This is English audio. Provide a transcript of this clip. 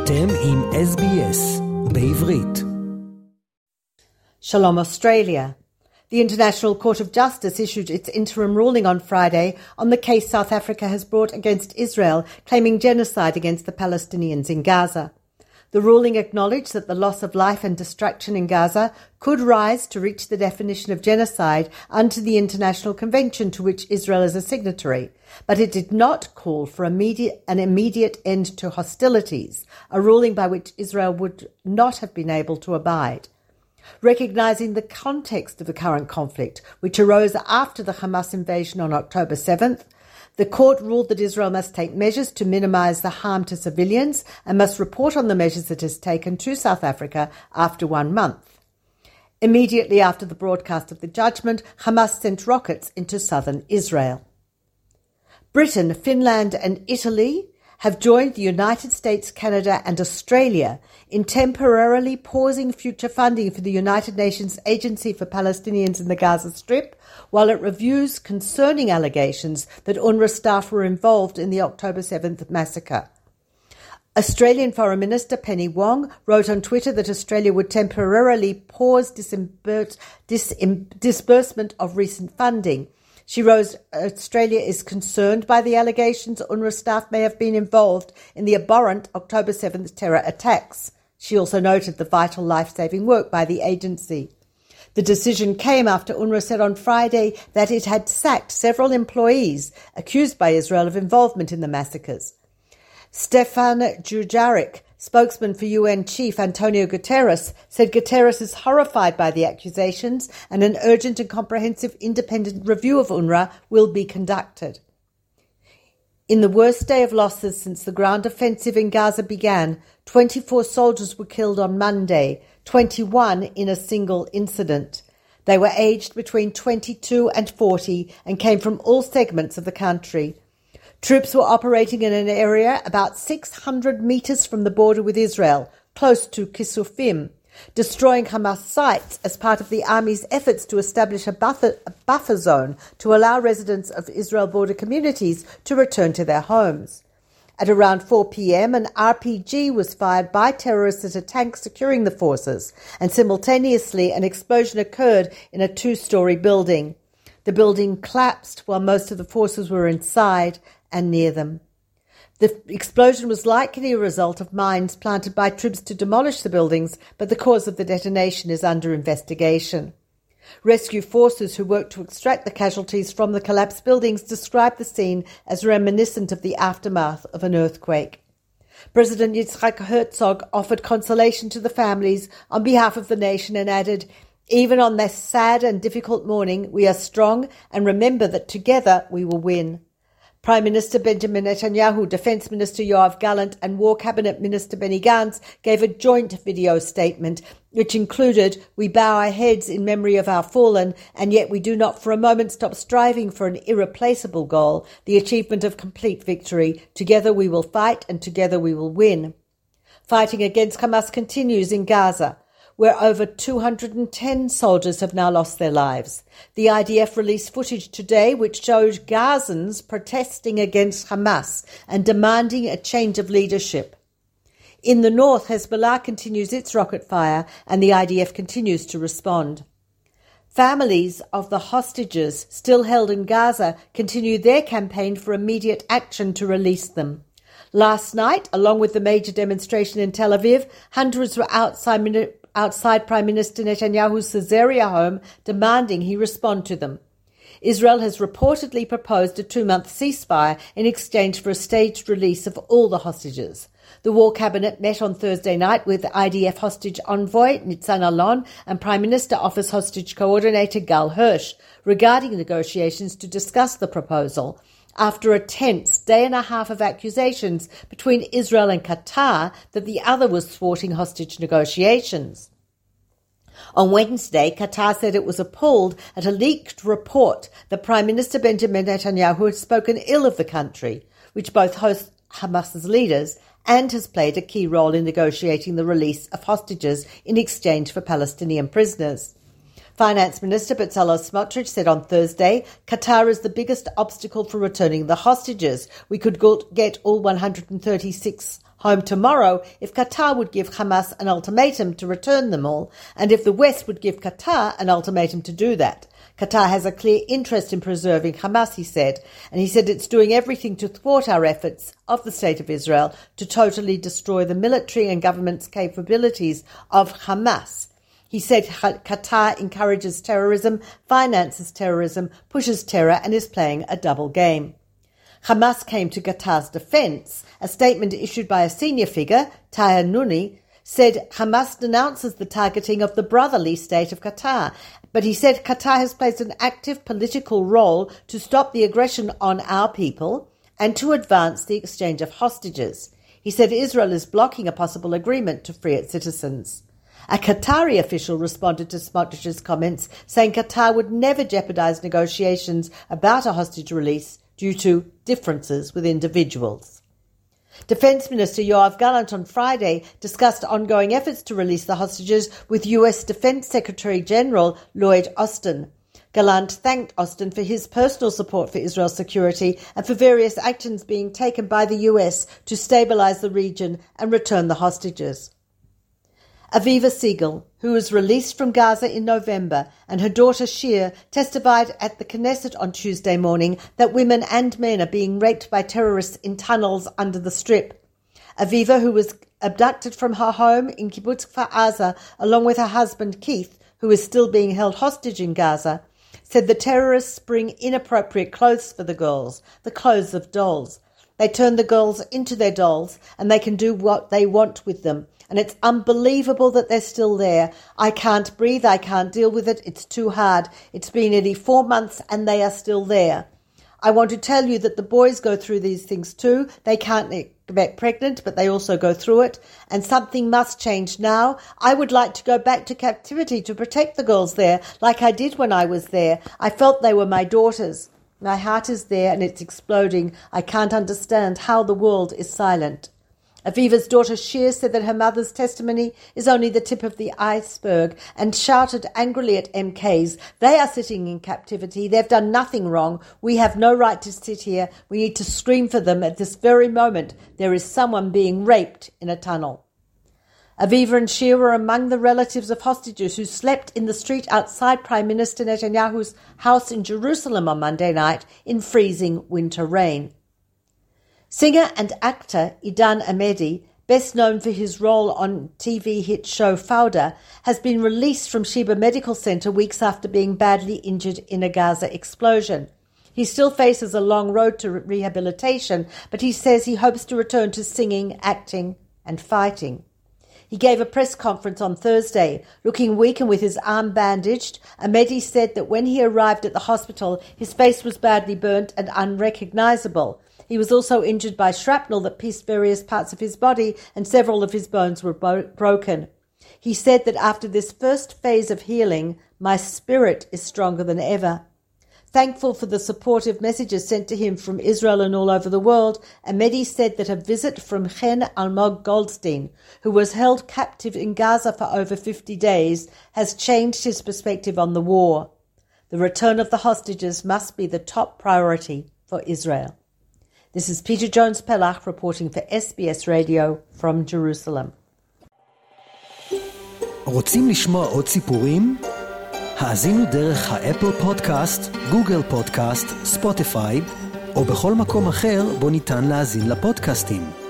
אתם עם SBS בעברית. Shalom Australia. The International Court of Justice issued its interim ruling on Friday on the case South Africa has brought against Israel claiming genocide against the Palestinians in Gaza. The ruling acknowledged that the loss of life and destruction in Gaza could rise to reach the definition of genocide under the international convention to which Israel is a signatory, but it did not call for immediate, an immediate end to hostilities, a ruling by which Israel would not have been able to abide. Recognizing the context of the current conflict, which arose after the Hamas invasion on October 7th, the court ruled that Israel must take measures to minimize the harm to civilians and must report on the measures it has taken to South Africa after one month. Immediately after the broadcast of the judgment, Hamas sent rockets into southern Israel. Britain, Finland, and Italy have joined the United States, Canada, and Australia in temporarily pausing future funding for the United Nations Agency for Palestinians in the Gaza Strip while it reviews concerning allegations that UNRWA staff were involved in the October 7th massacre. Australian Foreign Minister Penny Wong wrote on Twitter that Australia would temporarily pause disbursement of recent funding she wrote, Australia is concerned by the allegations UNRWA staff may have been involved in the abhorrent October 7th terror attacks. She also noted the vital life saving work by the agency. The decision came after UNRWA said on Friday that it had sacked several employees accused by Israel of involvement in the massacres. Stefan Dujarric, Spokesman for UN Chief Antonio Guterres said Guterres is horrified by the accusations and an urgent and comprehensive independent review of UNRWA will be conducted. In the worst day of losses since the ground offensive in Gaza began, 24 soldiers were killed on Monday, 21 in a single incident. They were aged between 22 and 40 and came from all segments of the country. Troops were operating in an area about 600 meters from the border with Israel, close to Kisufim, destroying Hamas sites as part of the army's efforts to establish a buffer, a buffer zone to allow residents of Israel border communities to return to their homes. At around 4 p.m., an RPG was fired by terrorists at a tank securing the forces, and simultaneously an explosion occurred in a two story building. The building collapsed while most of the forces were inside, and near them. The explosion was likely a result of mines planted by troops to demolish the buildings, but the cause of the detonation is under investigation. Rescue forces who worked to extract the casualties from the collapsed buildings described the scene as reminiscent of the aftermath of an earthquake. President Yitzhak Herzog offered consolation to the families on behalf of the nation and added, Even on this sad and difficult morning, we are strong and remember that together we will win. Prime Minister Benjamin Netanyahu, Defence Minister Yoav Gallant, and War Cabinet Minister Benny Gantz gave a joint video statement which included We bow our heads in memory of our fallen, and yet we do not for a moment stop striving for an irreplaceable goal, the achievement of complete victory. Together we will fight, and together we will win. Fighting against Hamas continues in Gaza where over 210 soldiers have now lost their lives. The IDF released footage today which showed Gazans protesting against Hamas and demanding a change of leadership. In the north, Hezbollah continues its rocket fire and the IDF continues to respond. Families of the hostages still held in Gaza continue their campaign for immediate action to release them. Last night, along with the major demonstration in Tel Aviv, hundreds were outside outside Prime Minister Netanyahu's Caesarea home demanding he respond to them. Israel has reportedly proposed a two month ceasefire in exchange for a staged release of all the hostages. The War Cabinet met on Thursday night with IDF hostage envoy Nitzan Alon and Prime Minister Office hostage coordinator Gal Hirsch regarding negotiations to discuss the proposal after a tense day and a half of accusations between Israel and Qatar that the other was thwarting hostage negotiations. On Wednesday, Qatar said it was appalled at a leaked report that Prime Minister Benjamin Netanyahu had spoken ill of the country, which both hosts Hamas's leaders and has played a key role in negotiating the release of hostages in exchange for Palestinian prisoners. Finance Minister Bezalel Smotrich said on Thursday, Qatar is the biggest obstacle for returning the hostages. We could get all 136 home tomorrow if Qatar would give Hamas an ultimatum to return them all, and if the West would give Qatar an ultimatum to do that. Qatar has a clear interest in preserving Hamas, he said, and he said it's doing everything to thwart our efforts of the State of Israel to totally destroy the military and government's capabilities of Hamas. He said Qatar encourages terrorism, finances terrorism, pushes terror, and is playing a double game. Hamas came to Qatar's defense. A statement issued by a senior figure, Tahir Nuni, said Hamas denounces the targeting of the brotherly state of Qatar, but he said Qatar has played an active political role to stop the aggression on our people and to advance the exchange of hostages. He said Israel is blocking a possible agreement to free its citizens. A Qatari official responded to Smotrich's comments, saying Qatar would never jeopardize negotiations about a hostage release due to differences with individuals. Defense Minister Yoav Gallant on Friday discussed ongoing efforts to release the hostages with US Defense Secretary General Lloyd Austin. Gallant thanked Austin for his personal support for Israel's security and for various actions being taken by the US to stabilize the region and return the hostages. Aviva Siegel, who was released from Gaza in November, and her daughter Shir testified at the Knesset on Tuesday morning that women and men are being raped by terrorists in tunnels under the Strip. Aviva, who was abducted from her home in Kibbutz Kfar Aza, along with her husband Keith, who is still being held hostage in Gaza, said the terrorists bring inappropriate clothes for the girls, the clothes of dolls. They turn the girls into their dolls and they can do what they want with them, and it's unbelievable that they're still there. I can't breathe. I can't deal with it. It's too hard. It's been nearly four months and they are still there. I want to tell you that the boys go through these things too. They can't get pregnant, but they also go through it. And something must change now. I would like to go back to captivity to protect the girls there, like I did when I was there. I felt they were my daughters. My heart is there and it's exploding. I can't understand how the world is silent. Aviva's daughter Shir said that her mother's testimony is only the tip of the iceberg and shouted angrily at MKs, They are sitting in captivity. They've done nothing wrong. We have no right to sit here. We need to scream for them at this very moment. There is someone being raped in a tunnel. Aviva and Shir were among the relatives of hostages who slept in the street outside Prime Minister Netanyahu's house in Jerusalem on Monday night in freezing winter rain. Singer and actor Idan Amedi, best known for his role on TV hit show Fauda, has been released from Sheba Medical Center weeks after being badly injured in a Gaza explosion. He still faces a long road to rehabilitation, but he says he hopes to return to singing, acting, and fighting. He gave a press conference on Thursday. Looking weak and with his arm bandaged, Amedi said that when he arrived at the hospital, his face was badly burnt and unrecognizable. He was also injured by shrapnel that pierced various parts of his body, and several of his bones were bo- broken. He said that after this first phase of healing, my spirit is stronger than ever. Thankful for the supportive messages sent to him from Israel and all over the world, Amedi said that a visit from Chen Almog Goldstein, who was held captive in Gaza for over 50 days, has changed his perspective on the war. The return of the hostages must be the top priority for Israel. This is Peta Jones Pellach reporting for SBS Radio from Jerusalem. רוצים לשמוע עוד סיפורים? האזינו דרך האפל פודקאסט, גוגל פודקאסט, ספוטיפיי, או בכל מקום אחר בו ניתן להאזין לפודקאסטים.